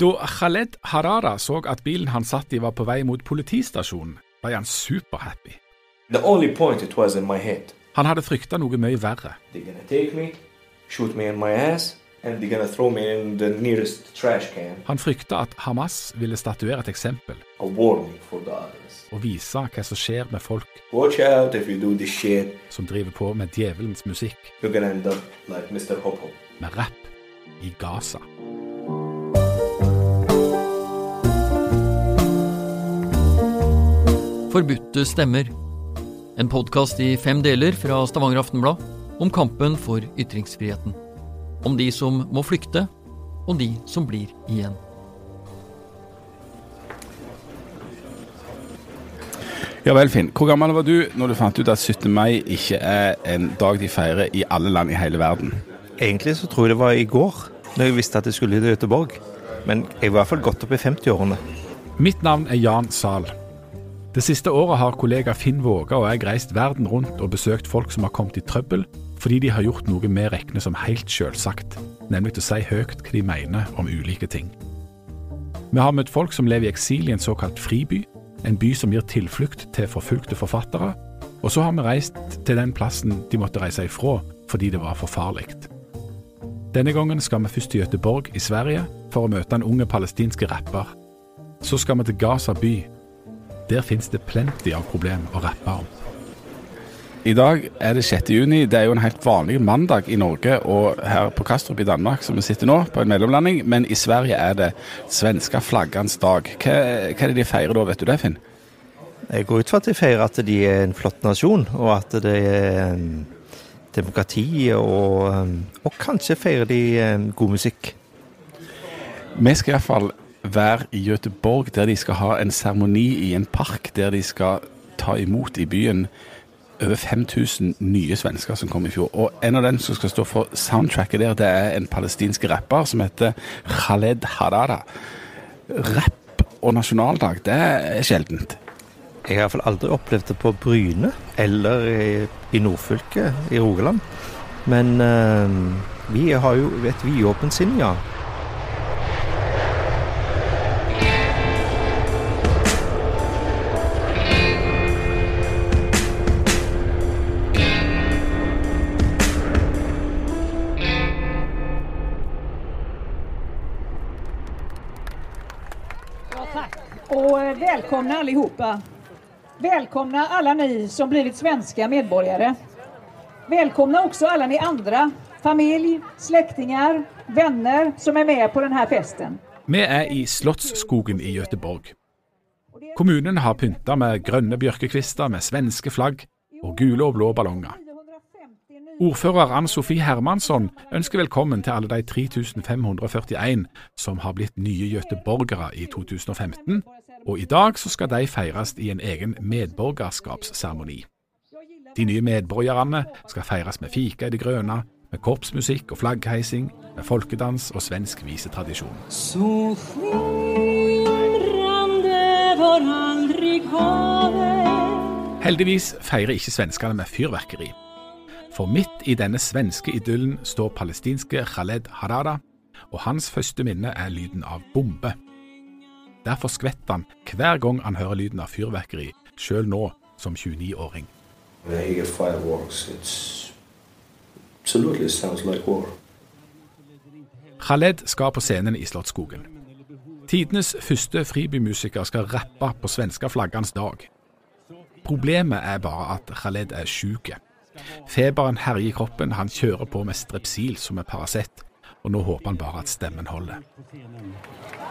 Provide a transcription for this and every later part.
Da Khaled Harara så at bilen han satt i var på vei mot politistasjonen, ble han superhappy. Han hadde frykta noe mye verre. Me, me ass. Han frykta at Hamas ville statuere et eksempel og vise hva som skjer med folk som driver på med djevelens musikk, like med rapp, i Gaza. Forbudte stemmer. En podkast i fem deler fra Stavanger Aftenblad om kampen for ytringsfriheten. Om de som må flykte, og de som blir igjen. Ja vel, Finn. Hvor gammel var du når du fant ut at 17. mai ikke er en dag de feirer i alle land i hele verden? Egentlig så tror jeg det var i går, når jeg visste at jeg skulle til Göteborg. Men jeg var i hvert fall godt opp i 50-årene. Mitt navn er Jan Zahl. Det siste året har kollega Finn Våga og jeg reist verden rundt og besøkt folk som har kommet i trøbbel fordi de har gjort noe vi regner som helt selvsagt, nemlig å si høyt hva de mener om ulike ting. Vi har møtt folk som lever i eksil i en såkalt friby, en by som gir tilflukt til forfulgte forfattere, og så har vi reist til den plassen de måtte reise ifra fordi det var for farlig. Denne gangen skal vi først til Göteborg i Sverige for å møte en unge palestinske rapper. Så skal vi til Gaza by. Der finnes det plenty av problem å rappe om. I dag er det 6. juni. Det er jo en helt vanlig mandag i Norge og her på Kastrup i Danmark, som vi sitter nå, på en mellomlanding. Men i Sverige er det svenske flaggernes dag. Hva, hva er det de feirer da, vet du det, Finn? Jeg går ut fra at de feirer at de er en flott nasjon, og at det er um, demokrati, og, um, og kanskje feirer de um, god musikk. Vi skal iallfall være i Göteborg, der de skal ha en seremoni i en park, der de skal ta imot i byen over 5000 nye svensker som kom i fjor. Og en av dem som skal stå for soundtracket der, det er en palestinsk rapper som heter Khaled Harada. Rapp og nasjonaldag, det er sjeldent. Jeg har iallfall aldri opplevd det på Bryne eller i, nordfylket, i Rogaland. Men um, vi har jo et vidåpent sinn, ja. Allihopa. Välkomna alla ni som blivit svenska medborgare. Välkomna också alla ni andra, familj, släktingar, vänner som är med på den här festen. Vi er i Slottsskogen i Göteborg. Kommunen har pynta med grønne bjørkekvister med svenske flagg og gule og blå ballonger. Ordfører Ann Sofie Hermansson ønsker velkommen til alle de 3541 som har blitt nye göteborgere i 2015, og i dag så skal de feires i en egen medborgerskapsseremoni. De nye medborgerne skal feires med fika i det grønne, med korpsmusikk og flaggheising, med folkedans og svensk visetradisjon. Så skimrande var aldrig havet Heldigvis feirer ikke svenskene med fyrverkeri. For midt i denne svenske idyllen står palestinske Khaled Harada, og hans første minne er lyden av bombe. Derfor skvetter han hver gang han hører lyden av fyrverkeri, sjøl nå som 29-åring. When I hear fireworks, it's absolutely sounds like war. Khaled skal på scenen i Slottsskogen. Tidenes første fribymusiker skal rappe på svenske svenskeflaggernes dag. Problemet er bare at Khaled er sjuk. Feberen herjer i kroppen, han kjører på med strepsil som er Paracet, og nå håper han bare at stemmen holder.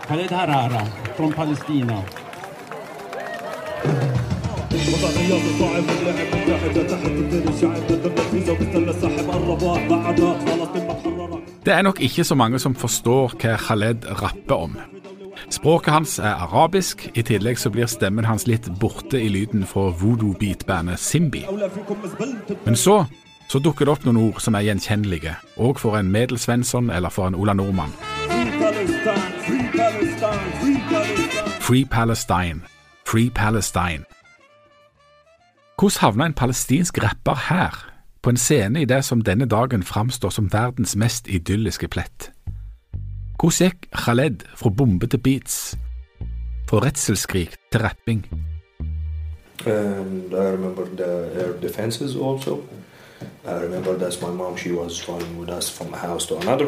Khaled Harara from Palestina. Det er nok ikke så mange som forstår hva Khaled rapper om. Språket hans er arabisk, i tillegg så blir stemmen hans litt borte i lyden fra voodoo-beatbandet Simbi. Men så så dukker det opp noen ord som er gjenkjennelige, òg for en Medel Svensson eller for en Ola Nordmann. Free Palestine, Free Palestine. Hvordan havna en palestinsk rapper her, på en scene i det som denne dagen framstår som verdens mest idylliske plett? Hvordan gikk Khaled fra bombe til beats? Fra redselskrik til rapping? And I remember the air defenses also. I remember that's my mom. She was running with us from a house to another.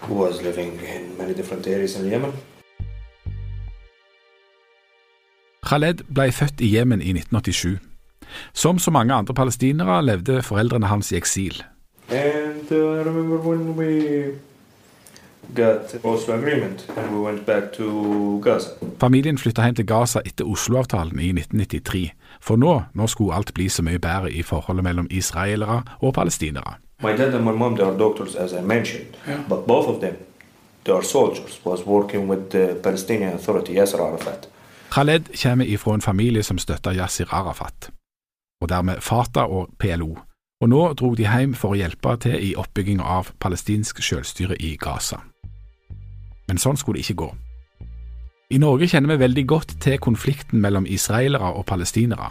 Who was living in many different areas in Yemen. Khaled ble født i Jemen i 1987. Som så mange andre palestinere levde foreldrene hans i eksil. And uh, I remember when we got Oslo agreement and we went back Gaza. Familien flytta hjem til Gaza etter Oslo-avtalen i 1993, for nå, nå skulle alt bli så mye bedre i forholdet mellom israelere og palestinere. My dad and my mom, they are doctors, as I mentioned, but both of them, they are soldiers, was working with the Palestinian Authority, Yasser Arafat. Khaled kommer ifra en familie som støtta Yasir Arafat, og dermed Fatah og PLO, og nå dro de hjem for å hjelpe til i oppbygginga av palestinsk selvstyre i Gaza. Men sånn skulle det ikke gå. I Norge kjenner vi veldig godt til konflikten mellom israelere og palestinere,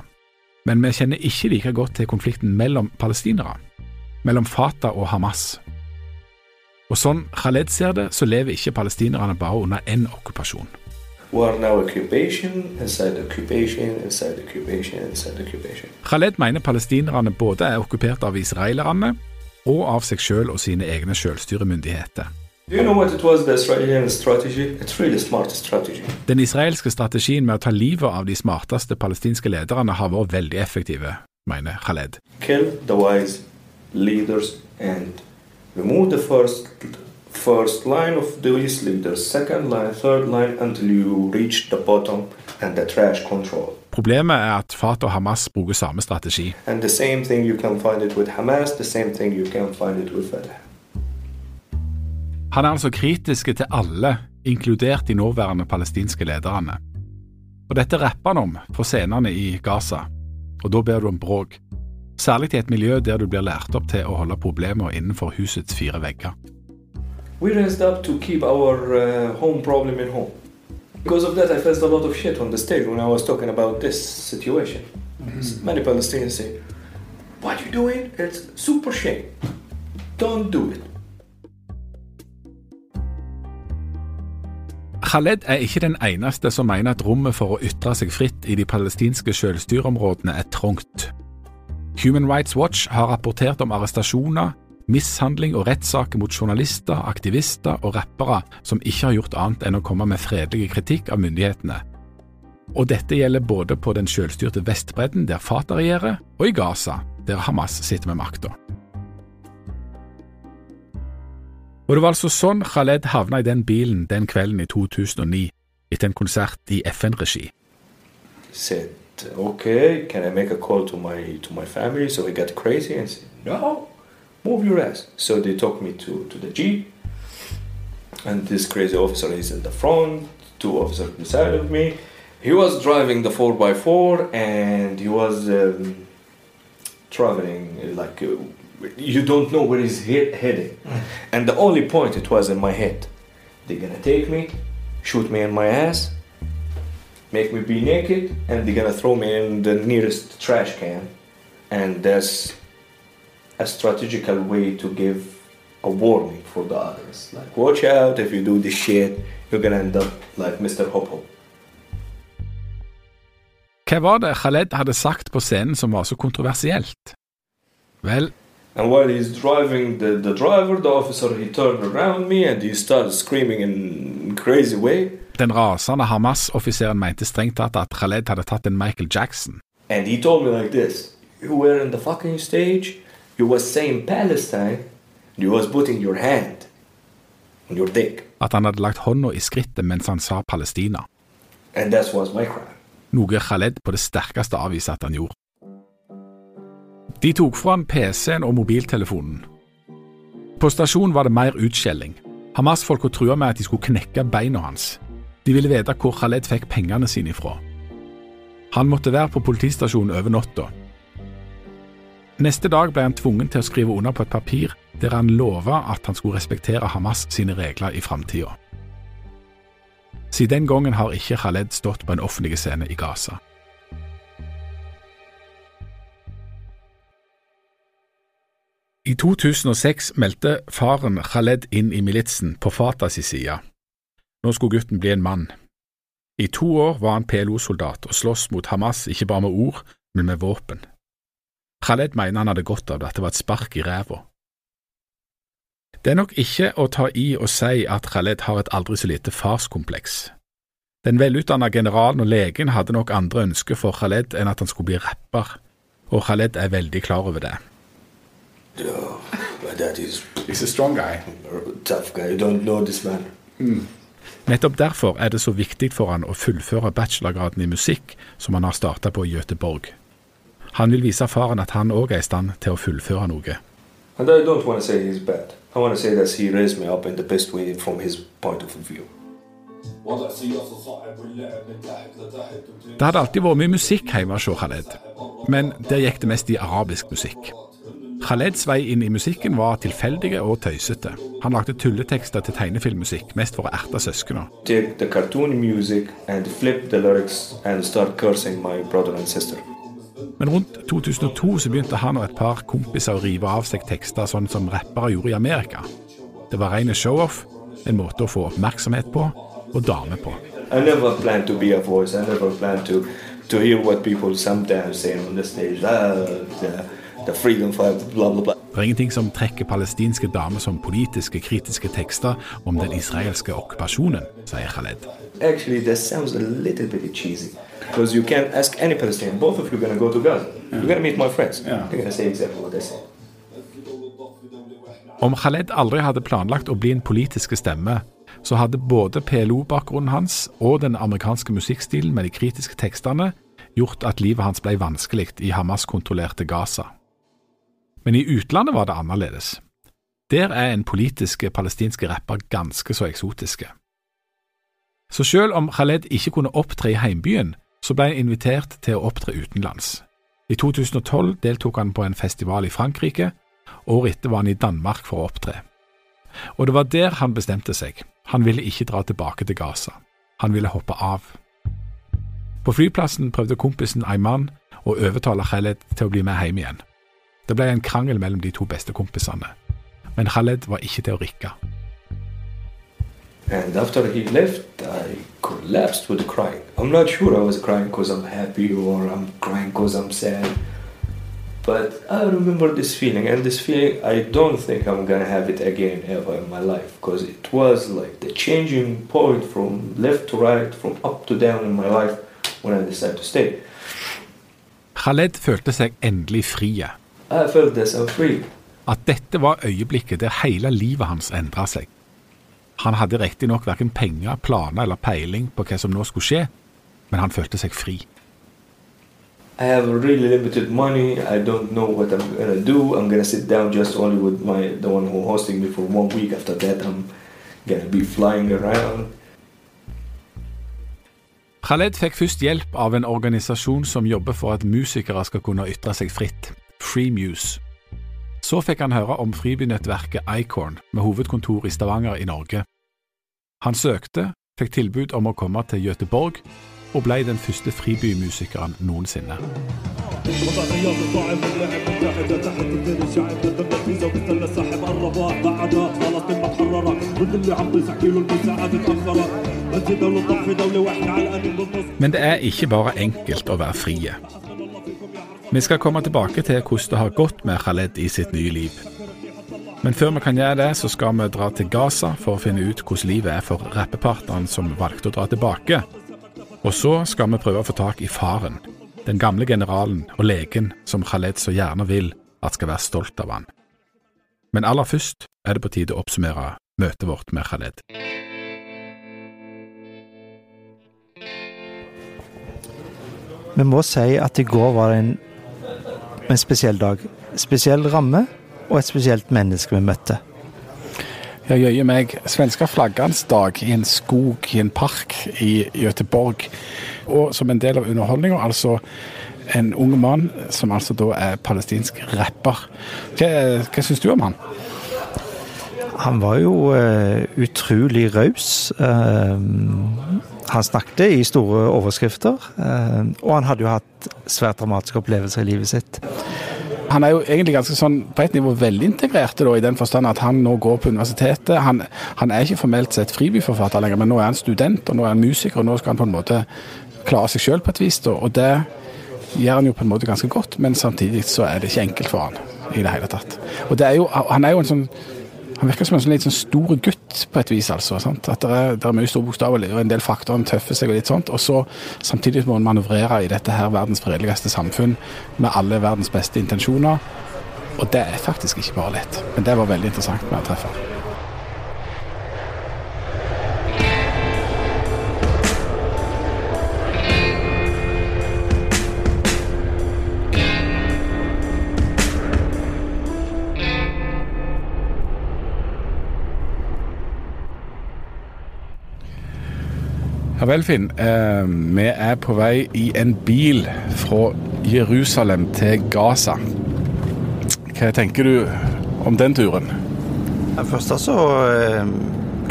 men vi kjenner ikke like godt til konflikten mellom palestinere, mellom Fatah og Hamas. Og sånn Khaled ser det, så lever ikke palestinerne bare under én okkupasjon. We are now occupation, inside occupation, inside occupation, inside occupation. Khaled mener palestinerne både er okkupert av israelerne og av seg selv og sine egne selvstyremyndigheter. You know what it was, the Israeli strategy? It's really. Den israelske strategien med å ta livet av de smarteste palestinske lederne har vært veldig effektive, mener Khaled. Kill the wise leaders and remove the first first line of these leaders, second line, third line, until you reach the bottom and the trash control. Problemet er at Fatah og Hamas bruker samme strategi. And the same thing you can find it with Hamas, the same thing you can find it with Fatah. Han er altså kritiske til alle, inkludert de nåværende palestinske lederne. Og dette rapper han om på scenene i Gaza, og da ber du om bråk. Særlig i et miljø der du blir lært opp til å holde problemer innenfor husets fire vegger. We raised up to keep our uh, home problem in home. Because of that, I faced a lot of shit on the stage when I was talking about this situation. Many Palestinians say, What you doing? It's super shame. Don't do it. Khaled er ikke den eneste som mener at rommet for å ytre seg fritt i de palestinske selvstyreområdene er trangt. Human Rights Watch har rapportert om arrestasjoner, mishandling og rettssaker mot journalister, aktivister og rappere som ikke har gjort annet enn å komme med fredelig kritikk av myndighetene. Og dette gjelder både på den selvstyrte Vestbredden, der Fatah regjerer, og i Gaza, der Hamas sitter med makta. Og det var altså sånn Khaled havna i den bilen den kvelden i 2009, etter en konsert i FN-regi. Said, Okay, can I make a call to my to my family? So he got crazy and said, No, move your ass. So they took me to, to the Jeep. And this crazy officer is in the front, two officers beside of me. He was driving the 4x4 and he was um, traveling like uh, you don't know where he's he- heading. And the only point it was in my head. They're gonna take me, shoot me in my ass, make me be naked, and they're gonna throw me in the nearest trash can. And that's a strategical way to give a warning for the others. Like, watch out if you do this shit, you're gonna end up like Mr. Hop Hop. Hva var det Khaled hadde sagt på scenen som var så kontroversielt? Vel, And while he's driving the, the driver, the officer, he turned around me and he started screaming in crazy way. den rasende Hamas-offiseren mente strengt tatt at Khaled hadde tatt en Michael Jackson. And he told me like this You were in the fucking stage, you were saying Palestine, you was putting your hand on your dick. At han hadde lagt hånda i skrittet mens han sa Palestina. And that was my crime. Noe Khaled på det sterkeste avviser at han gjorde. De tok fram PC-en og mobiltelefonen. På stasjonen var det mer utskjelling. Hamas-folka trua med at de skulle knekke beina hans. De ville vite hvor Khaled fikk pengene sine ifra. Han måtte være på politistasjonen over natta. Neste dag ble han tvungen til å skrive under på et papir der han lova at han skulle respektere Hamas sine regler i framtida. Siden den gangen har ikke Khaled stått på en offentlig scene i Gaza. I 2006 meldte faren Khaled inn i militsen på Fatahs side. Nå skulle gutten bli en mann. I to år var han PLO-soldat og sloss mot Hamas ikke bare med ord, men med våpen. Khaled mener han hadde godt av det, at det var et spark i ræva. Det er nok ikke å ta i å si at Khaled har et aldri så lite farskompleks. Den velutdanna generalen og legen hadde nok andre ønsker for Khaled enn at han skulle bli rapper, og Khaled er veldig klar over det. My dad is He's a strong guy. a tough guy. You don't know this man. Nettopp derfor er det så viktig for han å fullføre bachelorgraden i musikk som han har starta på i Göteborg. Han vil vise faren at han òg er i stand til å fullføre noe. And I don't want to say he's bad. I want to say that he raised me up in the best way from his point of view. Det hadde alltid vært mye musikk hjemme hos Khaled, men der gikk det mest i arabisk musikk. Khaleds vei inn i musikken var tilfeldige og tøysete. Han lagde tulletekster til tegnefilmmusikk, mest for å erte søsknene. Take the cartoon music and flip the lyrics and start cursing my brother and sister. Men rundt 2002 så begynte han og et par kompiser å rive av seg tekster sånn som rappere gjorde i Amerika. Det var rene show-off, en måte å få oppmerksomhet på og damer på. I never planned to be a voice. I never planned to, to hear what people sometimes say on the stage. Ah, the, the freedom for blah, blah, blah. Det er ingenting som trekker palestinske damer som politiske, kritiske tekster om den israelske okkupasjonen, sier Khaled. Actually, that sounds a little bit cheesy. Because you can't ask any Palestinian, both of you are going to go to Gaza. You're going to meet my friends. They're going to say exactly what I say. Om Khaled aldri hadde planlagt å bli en politiske stemme, så hadde både PLO-bakgrunnen hans og den amerikanske musikkstilen med de kritiske tekstene gjort at livet hans ble vanskelig i Hamas-kontrollerte Gaza. Men i utlandet var det annerledes. Der er en politiske palestinske rapper ganske så eksotiske. Så selv om Khaled ikke kunne opptre i heimbyen, så ble han invitert til å opptre utenlands. I 2012 deltok han på en festival i Frankrike, året etter var han i Danmark for å opptre. Og det var der han bestemte seg. Han ville ikke dra tilbake til Gaza. Han ville hoppe av. På flyplassen prøvde kompisen Ayman å overtale Khaled til å bli med hjem igjen. Det ble en krangel mellom de to beste kompisene, men Khaled var ikke til å rikke. And after he left, I collapsed with crying. I'm not sure I was crying because I'm happy or I'm crying because I'm sad. But I remember this feeling, and this feeling, I don't think I'm gonna have it again ever in my life because it was like the changing point from left to right, from up to down in my life when I decided to stay. Khaled følte seg endelig frie. I felt that I'm free. At dette var øyeblikket der hele livet hans endra seg. Han hadde riktignok verken penger, planer eller peiling på hva som nå skulle skje, men han følte seg fri. I have really limited money. I don't know what I'm gonna do. I'm gonna sit down just only with my the one who hosting me for one week. After that, I'm gonna be flying around. Khaled fikk først hjelp av en organisasjon som jobber for at musikere skal kunne ytre seg fritt, Free Muse. Så fikk han høre om fribynettverket Icorn, med hovedkontor i Stavanger i Norge. Han søkte, fikk tilbud om å komme til Gøteborg, og ble den første fribymusikeren noensinne. Men det er ikke bare enkelt å være frie. Vi skal komme tilbake til hvordan det har gått med Khaled i sitt nye liv. Men før vi kan gjøre det, så skal vi dra til Gaza for å finne ut hvordan livet er for rappepartneren som valgte å dra tilbake. Og så skal vi prøve å få tak i faren, den gamle generalen og legen som Khaled så gjerne vil at skal være stolt av han. Men aller først er det på tide å oppsummere møtet vårt med Khaled. Vi må si at i går var det en, en spesiell dag. Spesiell ramme og et spesielt menneske vi møtte. Ja, jøye meg. Svenska flaggernes dag i en skog i en park i Göteborg. Og som en del av underholdninga, altså en ung mann som altså da er palestinsk rapper. Hva, hva syns du om han? Han var jo uh, utrolig raus. Eh, han snakket i store overskrifter, eh, og han hadde jo hatt svært dramatiske opplevelser i livet sitt. han er jo egentlig ganske sånn på et nivå velintegrert da, i den forstand at han nå går på universitetet. Han, han er ikke formelt sett fribyforfatter lenger, men nå er han student og nå er han musiker, og nå skal han på en måte klare seg sjøl på et vis. Og det gjør han jo på en måte ganske godt, men samtidig så er det ikke enkelt for han i det hele tatt. Og det er jo, han er jo en sånn han virker som en sånn litt sånn stor gutt på et vis, altså. Sant? At det er, det er mye store bokstaver og en del faktorer, Han tøffer seg og litt sånt. Og så samtidig må han manøvrere i dette her verdens fredeligste samfunn med alle verdens beste intensjoner. Og det er faktisk ikke bare lett. Men det var veldig interessant med å treffe Ja vel, Finn. Eh, vi er på vei i en bil fra Jerusalem til Gaza. Hva tenker du om den turen? Ja, Først så eh,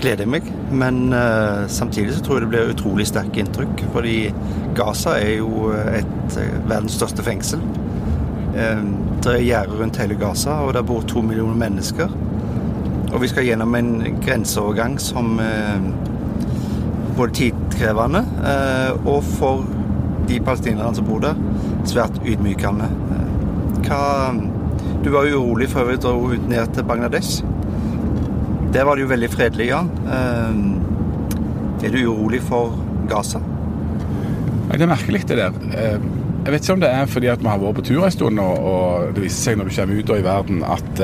gleder jeg meg, men eh, samtidig så tror jeg det blir utrolig sterke inntrykk. Fordi Gaza er jo et eh, verdens største fengsel. Det er gjerder rundt hele Gaza, og der bor to millioner mennesker. Og vi skal gjennom en grenseovergang som både tidkrevende eh, og for de palestinerne som bor der, svært ydmykende. Eh, Hva Du var jo urolig før vi dro ut ned til Bangladesh. Der var det jo veldig fredelig, Jan. Eh, Er du urolig for Gaza? Det er merkelig, det der. Jeg vet ikke om det er fordi at vi har vært på tur en stund, og, og det viser seg når du kommer ut i verden at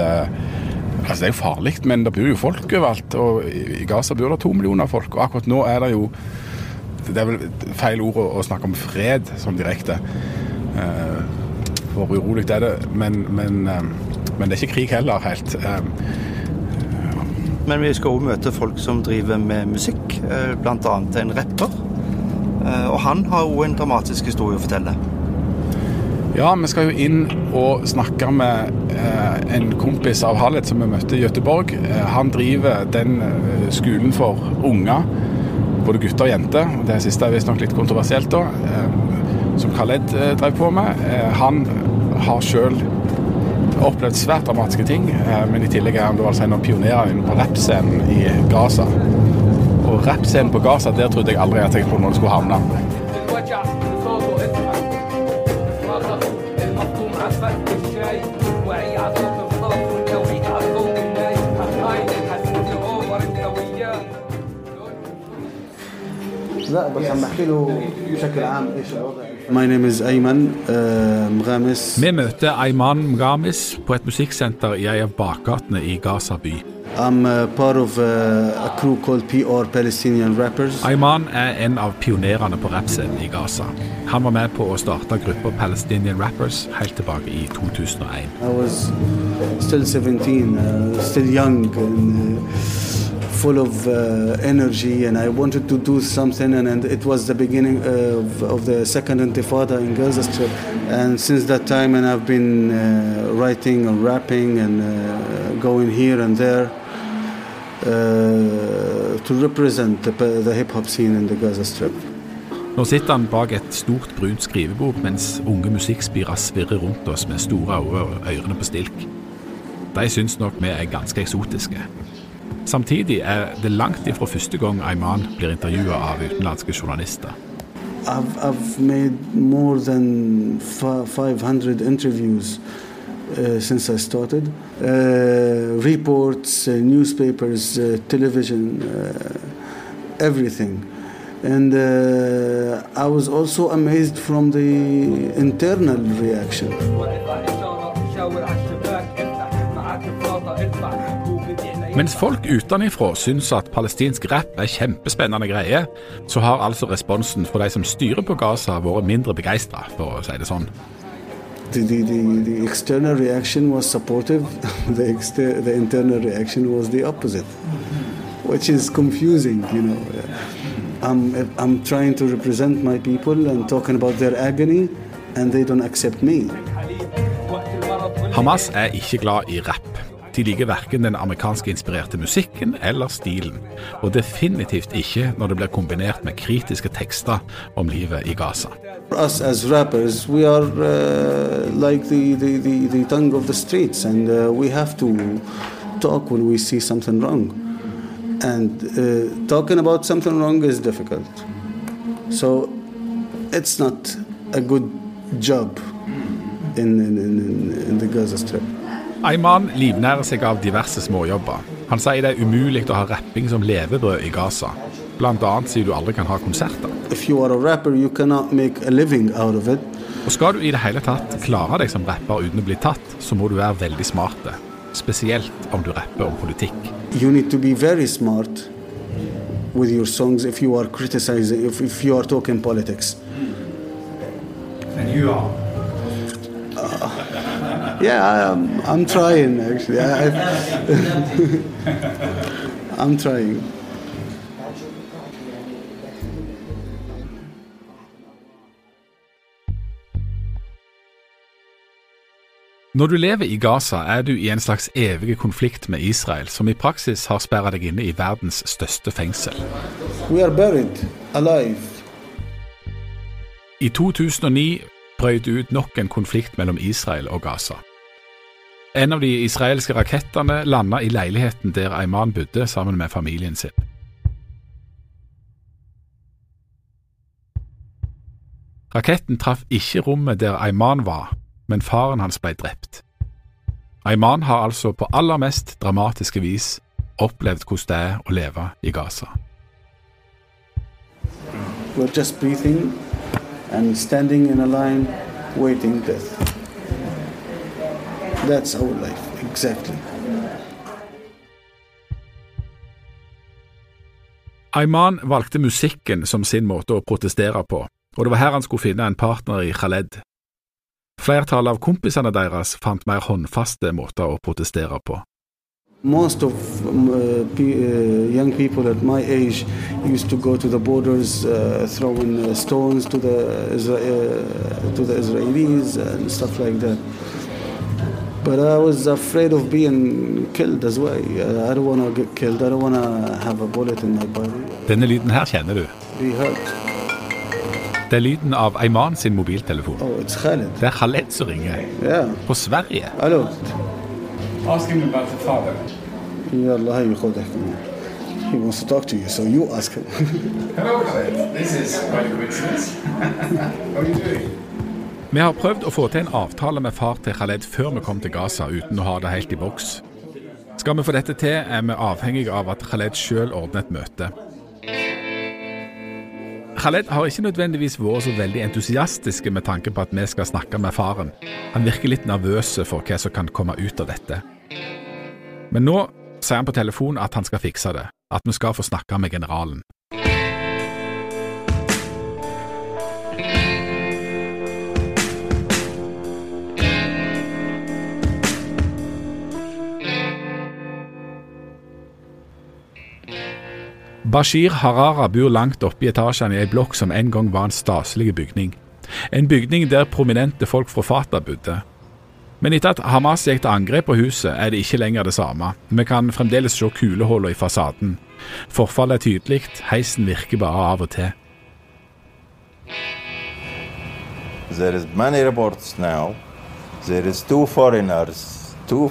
Altså, Det er jo farlig, men det bor jo folk overalt. Og i Gaza bor det to millioner folk. Og akkurat nå er det jo Det er vel feil ord å, snakke om fred sånn direkte. hvor for urolig er det. Men, men, eh, men det er ikke krig heller, helt. Eh, Men vi skal òg møte folk som driver med musikk, eh, bl.a. en rapper. Eh, Og han har òg en dramatisk historie å fortelle. Ja, vi skal jo inn og snakke med eh, en kompis av Hallet som vi møtte i Gøteborg. Eh, han driver den eh, skolen for unger, både gutter og jenter. Det siste er visstnok litt kontroversielt, da. Eh, som Khaled eh, drev på med. Eh, han har sjøl opplevd svært dramatiske ting, men i tillegg er han da altså en av pionerene på rappscenen i Gaza. Og rappscenen på Gaza, der trodde jeg aldri jeg hadde tenkt på noen skulle havne. لا بس عم بحكي له بشكل عام ايش الوضع My name is Ayman uh, Mghamis. Vi møter Ayman Mghamis på et musikksenter i en av bakgatene i Gaza by. I'm uh, part of uh, a crew called PR Palestinian Rappers. Ayman er en av pionerene på rappscenen i Gaza. Han var med på å starte gruppa Palestinian Rappers helt tilbake i 2001. I was still 17, uh, still young and uh, full of uh, energy, and I wanted to do something. And, and it was the beginning of, of the second Intifada in Gaza Strip. And since that time, and I've been uh, writing and rapping and uh, going here and there uh, to represent the, the hip hop scene in the Gaza Strip. Nå sitter han bak et stort brunt skrivebord mens unge musikkspirer svirrer rundt oss med store øyne og ørene på stilk. De syns nok vi er ganske eksotiske. Samtidig er det langt ifra første gang Ayman blir intervjua av utenlandske journalister. I've, I've made more than 500 interviews uh, since I started. Uh, reports, uh, newspapers, uh, television, uh, everything. And uh, I was also amazed from the internal reaction. Mens folk utenifra syns at palestinsk rap er kjempespennende greie, så har altså responsen fra de som styrer på Gaza vært mindre begeistra, for å si det sånn. The, the, the, the external reaction was supportive, the, exter- the internal reaction was the opposite, which is confusing, you know. I'm, I'm trying to represent my people and talking about their agony, and they don't accept me. Hamas er ikke glad i rapp. De liker verken den amerikanske inspirerte musikken eller stilen, og definitivt ikke når det blir kombinert med kritiske tekster om livet i Gaza. Us as rappers, we are uh, like the, the, the, the tongue of the streets, and uh, we have to talk when we see something wrong. And uh, talking about something wrong is difficult. So in, in, in, in the Gaza Strip. Ayman livnærer seg av diverse småjobber. Han sier det er umulig å ha rapping som levebrød i Gaza. Blant annet sier du aldri kan ha konserter. Rapper. Og skal du i det hele tatt klare deg som rapper uten å bli tatt, så må du være veldig smart. Spesielt om du rapper om politikk. You need to be very smart with your songs if you are criticizing, if, if you are talking politics. And you are. Yeah, I, am I'm trying actually. I, I'm trying. Når du lever i Gaza, er du i en slags evig konflikt med Israel, som i praksis har sperra deg inne i verdens største fengsel. We are buried alive. I 2009 brøt det ut nok en konflikt mellom Israel og Gaza. En av de israelske rakettene landa i leiligheten der Ayman bodde sammen med familien sin. Raketten traff ikke rommet der Ayman var, men faren hans ble drept. Ayman har altså på aller mest dramatiske vis opplevd hvordan det er å leve i Gaza. We're just breathing and standing in a line, waiting death. That's our life, exactly. Ayman valgte musikken som sin måte å protestere på, og det var her han skulle finne en partner i Khaled. Flertallet av kompisene deres fant mer håndfaste måter å protestere på. Most of um, uh, uh, young people at my age used to go to the borders, uh, throwing uh, stones to the uh, to the Israelis and stuff like that. But I was afraid of being killed as well. Uh, I don't want to get killed. I don't want to have a bullet in my body. Denne lyden her kjenner du. Be hurt. Det er lyden av Ayman sin mobiltelefon. Oh, it's Khaled. Det er Khaled som ringer. Yeah. På Sverige. Hello. Ask him about the father. يلا هاي خذ He wants to talk to you, so you ask him. Hello, Khaled. This is quite a coincidence. How are you doing? Vi har prøvd å få til en avtale med far til Khaled før vi kom til Gaza, uten å ha det helt i boks. Skal vi få dette til, er vi avhengig av at Khaled sjøl ordner et møte. Khaled har ikke nødvendigvis vært så veldig entusiastiske med tanke på at vi skal snakke med faren. Han virker litt nervøs for hva som kan komme ut av dette. Men nå sier han på telefon at han skal fikse det, at vi skal få snakke med generalen. Bashir Harara bor langt oppe i etasjene i ei blokk som en gang var en staselig bygning. En bygning der prominente folk fra Fatah bodde. Men etter at Hamas gikk til angrep på huset, er det ikke lenger det samme. Vi kan fremdeles se kulehullene i fasaden. Forfallet er tydelig, heisen virker bare av og til. There is many reports now. There is two foreigners, two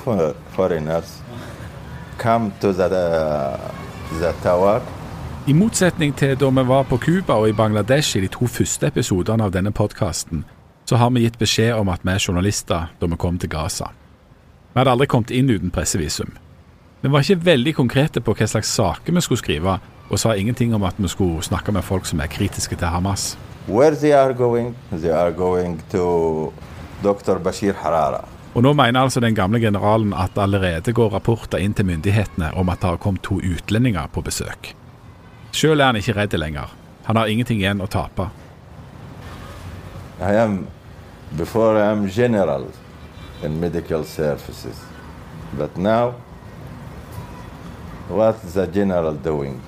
foreigners come to the, uh, the tower. I motsetning til da vi var på Cuba og i Bangladesh i de to første episodene av denne podkasten, så har vi gitt beskjed om at vi er journalister da vi kom til Gaza. Vi hadde aldri kommet inn uten pressevisum. Vi var ikke veldig konkrete på hva slags saker vi skulle skrive, og sa ingenting om at vi skulle snakke med folk som er kritiske til Hamas. Where they are going? They are going to Dr. Bashir Harara. Og nå mener altså den gamle generalen at det allerede går rapporter inn til myndighetene om at det har kommet to utlendinger på besøk. Sjøl er han ikke redd lenger. Han har ingenting igjen å tape. I am, before I am general in medical services. But now, what is the general doing?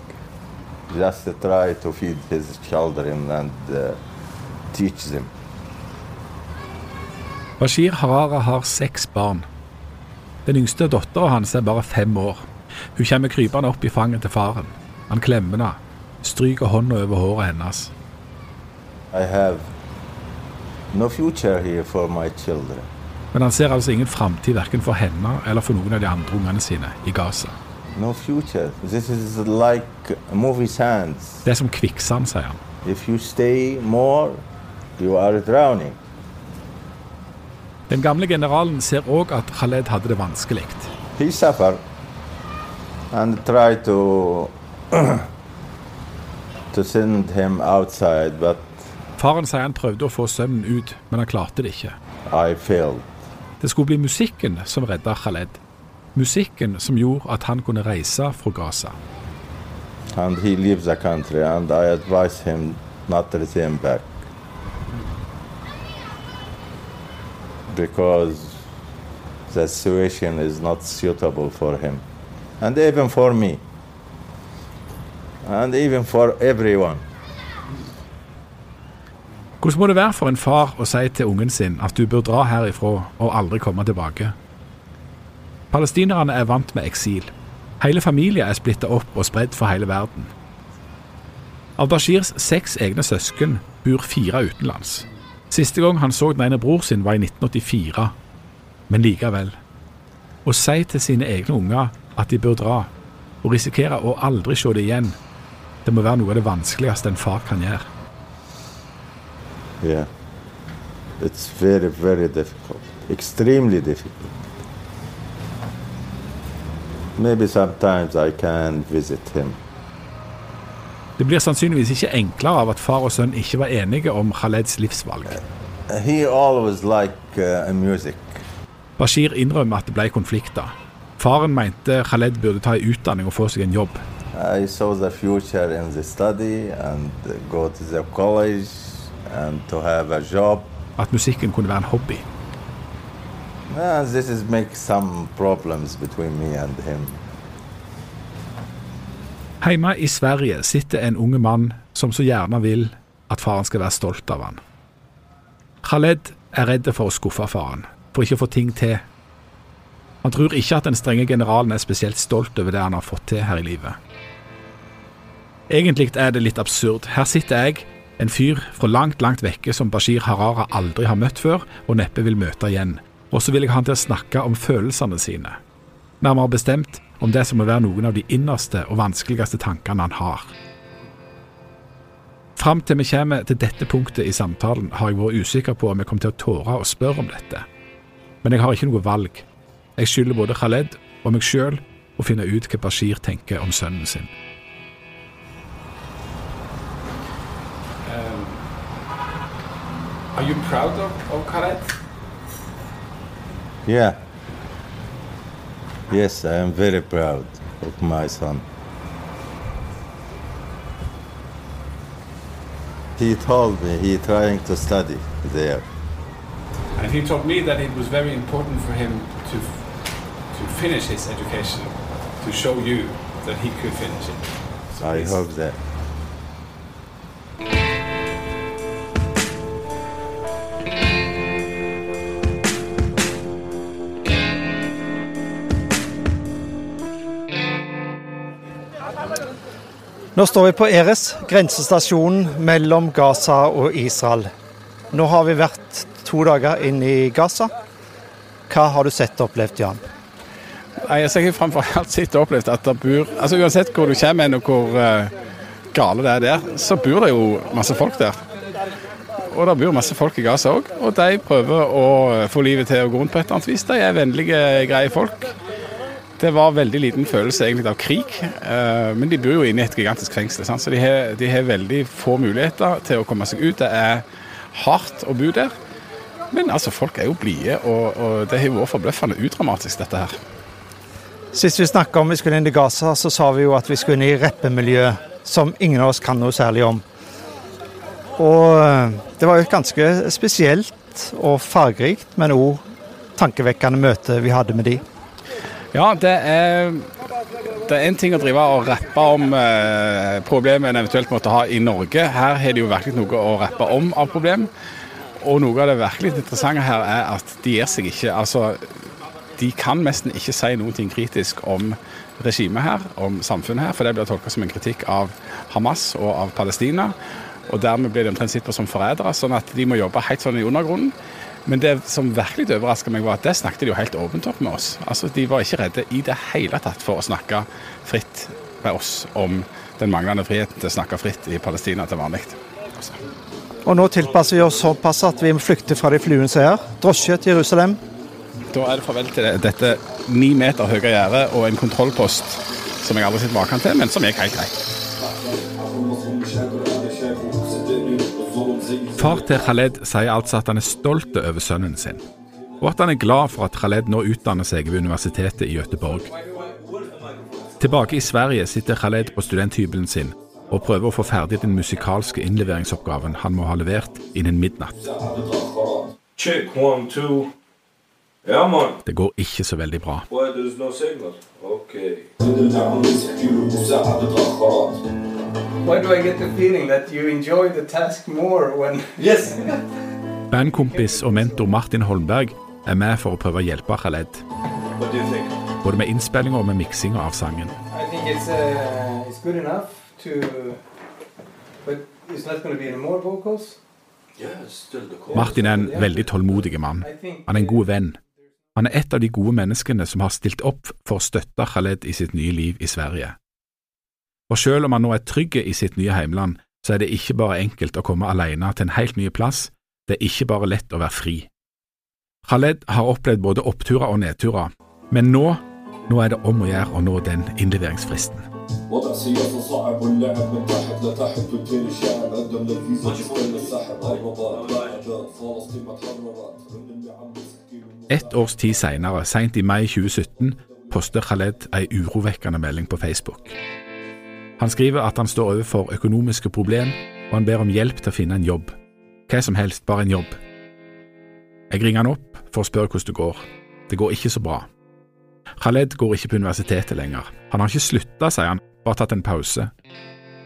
Just try to feed his children and uh, teach them. Bashir Harara har seks barn. Den yngste dattera hans er bare fem år. Hun kommer krypende opp i fanget til faren. Han klemmer henne, stryker hånda over håret hennes. I have No future here for my children. Men han ser altså ingen framtid verken for henne eller for noen av de andre ungene sine i Gaza. No future. This is like movie sands. Det er som kvikksand, sier han. If you stay more, you are drowning. Den gamle generalen ser òg at Khaled hadde det vanskelig. He suffered and tried to to send him outside, but Faren sier han prøvde å få sønnen ut, men han klarte det ikke. I failed. Det skulle bli musikken som redda Khaled. Musikken som gjorde at han kunne reise fra Gaza. And he leaves the country, and I advise him not to return back because the situation is not suitable for him, and even for me, and even for everyone. Hvordan må det være for en far å si til ungen sin at du bør dra herifra og aldri komme tilbake? Palestinerne er vant med eksil. Hele familier er splitta opp og spredd for hele verden. Av Bashirs seks egne søsken bor fire utenlands. Siste gang han så den ene bror sin, var i 1984. Men likevel. Å si til sine egne unger at de bør dra, og risikere å aldri se det igjen, det må være noe av det vanskeligste en far kan gjøre. Yeah. It's very, very difficult. Extremely difficult. Maybe sometimes I can visit him. Det blir sannsynligvis ikke enklere av at far og sønn ikke var enige om Khaleds livsvalg. He always liked uh, music. Bashir innrømmer at det ble konflikter. Faren mente Khaled burde ta en utdanning og få seg en jobb. I saw the future in the study and go to the college and to have a job. At musikken kunne være en hobby. Uh, this is make some problems between me and him. Hjemme i Sverige sitter en unge mann som så gjerne vil at faren skal være stolt av han. Khaled er redd for å skuffe faren, for ikke å få ting til. Han tror ikke at den strenge generalen er spesielt stolt over det han har fått til her i livet. Egentlig er det litt absurd. Her sitter jeg, en fyr fra langt, langt vekke som Bashir Harara aldri har møtt før, og neppe vil møte igjen. Og så vil jeg ha han til å snakke om følelsene sine. Nærmere bestemt om det som må være noen av de innerste og vanskeligste tankene han har. Fram til vi kommer til dette punktet i samtalen, har jeg vært usikker på om jeg kommer til å tåre å spørre om dette. Men jeg har ikke noe valg. Jeg skylder både Khaled og meg sjøl å finne ut hva Bashir tenker om sønnen sin. Are you proud of, of Khaled? Yeah. Yes, I am very proud of my son. He told me he trying to study there. And he told me that it was very important for him to to finish his education, to show you that he could finish it. So I hope that. Nå står vi på Eres, grensestasjonen mellom Gaza og Israel. Nå har vi vært to dager inne i Gaza. Hva har du sett og opplevd, Jan? Jeg har framfor alt sett og opplevd at det bor altså Uansett hvor du kommer hen og hvor eh, gale det er der, så bor det jo masse folk der. Og det bor masse folk i Gaza òg, og de prøver å få livet til å gå rundt på et eller annet vis. De er vennlige, greie folk. Det var veldig liten følelse egentlig av krig, eh, men de bor jo inne i et gigantisk fengsel. Sant? Så de har, de har veldig få muligheter til å komme seg ut. Det er hardt å bo der. Men altså, folk er jo blide, og, og det har vært forbløffende udramatisk, dette her. Sist vi snakka om vi skulle inn i Gaza, så sa vi jo at vi skulle inn i rappemiljøet, som ingen av oss kan noe særlig om. Og eh, det var jo et ganske spesielt og fargerikt, men òg tankevekkende møte vi hadde med de. Ja, det er, det er en ting å drive og rappe om eh, problemet en eventuelt måtte ha i Norge. Her har de jo virkelig noe å rappe om av problem. Og noe av det virkelig interessante her er at de gir seg ikke. Altså, de kan nesten ikke si noe kritisk om regimet her, om samfunnet her, for det blir tolka som en kritikk av Hamas og av Palestina. Og dermed blir de omtrent sett på som forrædere, sånn at de må jobbe helt sånn i undergrunnen. Men det som virkelig overraska meg, var at det snakket de jo helt åpent opp med oss. Altså, De var ikke redde i det hele tatt for å snakke fritt med oss om den manglende friheten til å snakke fritt i Palestina til vanlig. Og nå tilpasser vi oss såpass at vi flykter fra de fluene som er her. Drosje til Jerusalem. Da er det farvel til dette ni meter høye gjerdet og en kontrollpost som jeg aldri har sett maken til, men som gikk helt greit. Far til Khaled sier altså at han er stolt over sønnen sin, og at han er glad for at Khaled nå utdanner seg ved universitetet i Gøteborg. Tilbake i Sverige sitter Khaled på studenthybelen sin og prøver å få ferdig den musikalske innleveringsoppgaven han må ha levert innen midnatt. Check one, two. Ja, mann. Det går ikke så veldig bra. Why there's no signal? Okay. Why do I get the feeling that you enjoy the task more when... Yes! Bandkompis og mentor Martin Holmberg er med for å prøve å hjelpe Khaled. What do you think? Både med innspillinga og med miksinga av sangen. It's, uh, it's to... But it's not going to be any more vocals? Yeah, it's still the chorus. Martin er en veldig tålmodig mann. Han er en god venn. Han er et av de gode menneskene som har stilt opp for å støtte Khaled i sitt nye liv i Sverige. Og selv om han nå er trygg i sitt nye heimland, så er det ikke bare enkelt å komme alene til en helt ny plass, det er ikke bare lett å være fri. Khaled har opplevd både oppturer og nedturer, men nå, nå er det om å gjøre å nå den innleveringsfristen. وضع سياسة صعب واللعب من تحت لتحت والتاني الشعب قدم للفيزا استنى السحب قربت بعدت فلسطين ما تحررت من اللي عم ett års tid seinere, seint i mai 2017, poster Khaled ei urovekkende melding på Facebook. Han skriver at han står overfor økonomiske problem, og han ber om hjelp til å finne en jobb. Hva som helst, bare en jobb. Jeg ringer han opp for å spørre hvordan det går. Det går ikke så bra. Khaled går ikke på universitetet lenger. Han har ikke slutta, sier han, bare tatt en pause.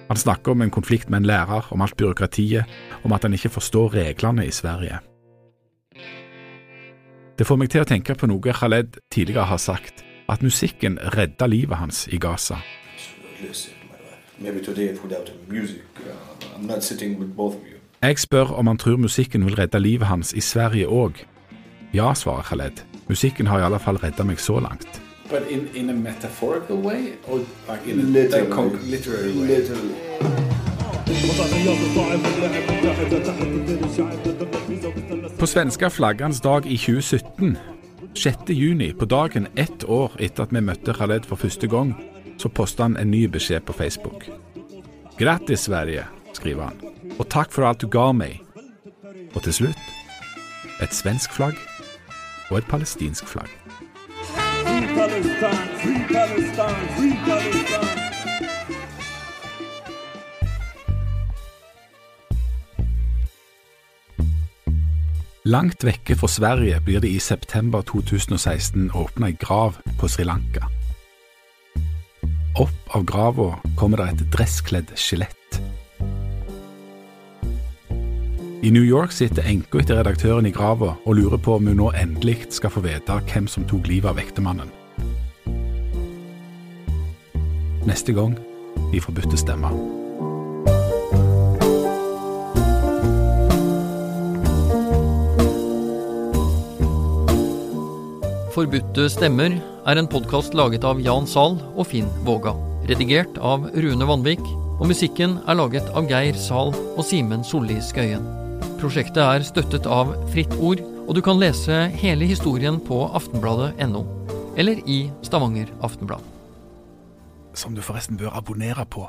Han snakker om en konflikt med en lærer, om alt byråkratiet, om at han ikke forstår reglene i Sverige. Det får meg til å tenke på noe Khaled tidligere har sagt, at musikken redda livet hans i Gaza. Jeg spør om han tror musikken vil redde livet hans i Sverige òg. Ja, svarer Khaled. Musikken har i alle fall redda meg så langt. But in, in a metaphorical way, or like in a Literally. literary way? Literally. På svenska flaggernes dag i 2017, 6. juni, på dagen ett år etter at vi møtte Khaled for første gang, så posta han en ny beskjed på Facebook. Grattis, Sverige, skriver han, og takk for alt du ga meg. Og til slutt et svensk flagg og et palestinsk flagg. Free Palestine, free Palestine, free Langt vekke fra Sverige blir det i september 2016 åpna ei grav på Sri Lanka. Opp av grava kommer det et dresskledd skjelett. I New York sitter enka etter redaktøren i grava og lurer på om hun nå endelig skal få vite hvem som tok livet av ektemannen. Neste gang i Forbudte stemmer. Forbudte stemmer er en podkast laget av Jan Zahl og Finn Våga. Redigert av Rune Vanvik, og musikken er laget av Geir Zahl og Simen Solli Skøyen. Prosjektet er støttet av Fritt Ord, og du kan lese hele historien på aftenbladet.no, eller i Stavanger Aftenblad. Som du forresten bør abonnere på.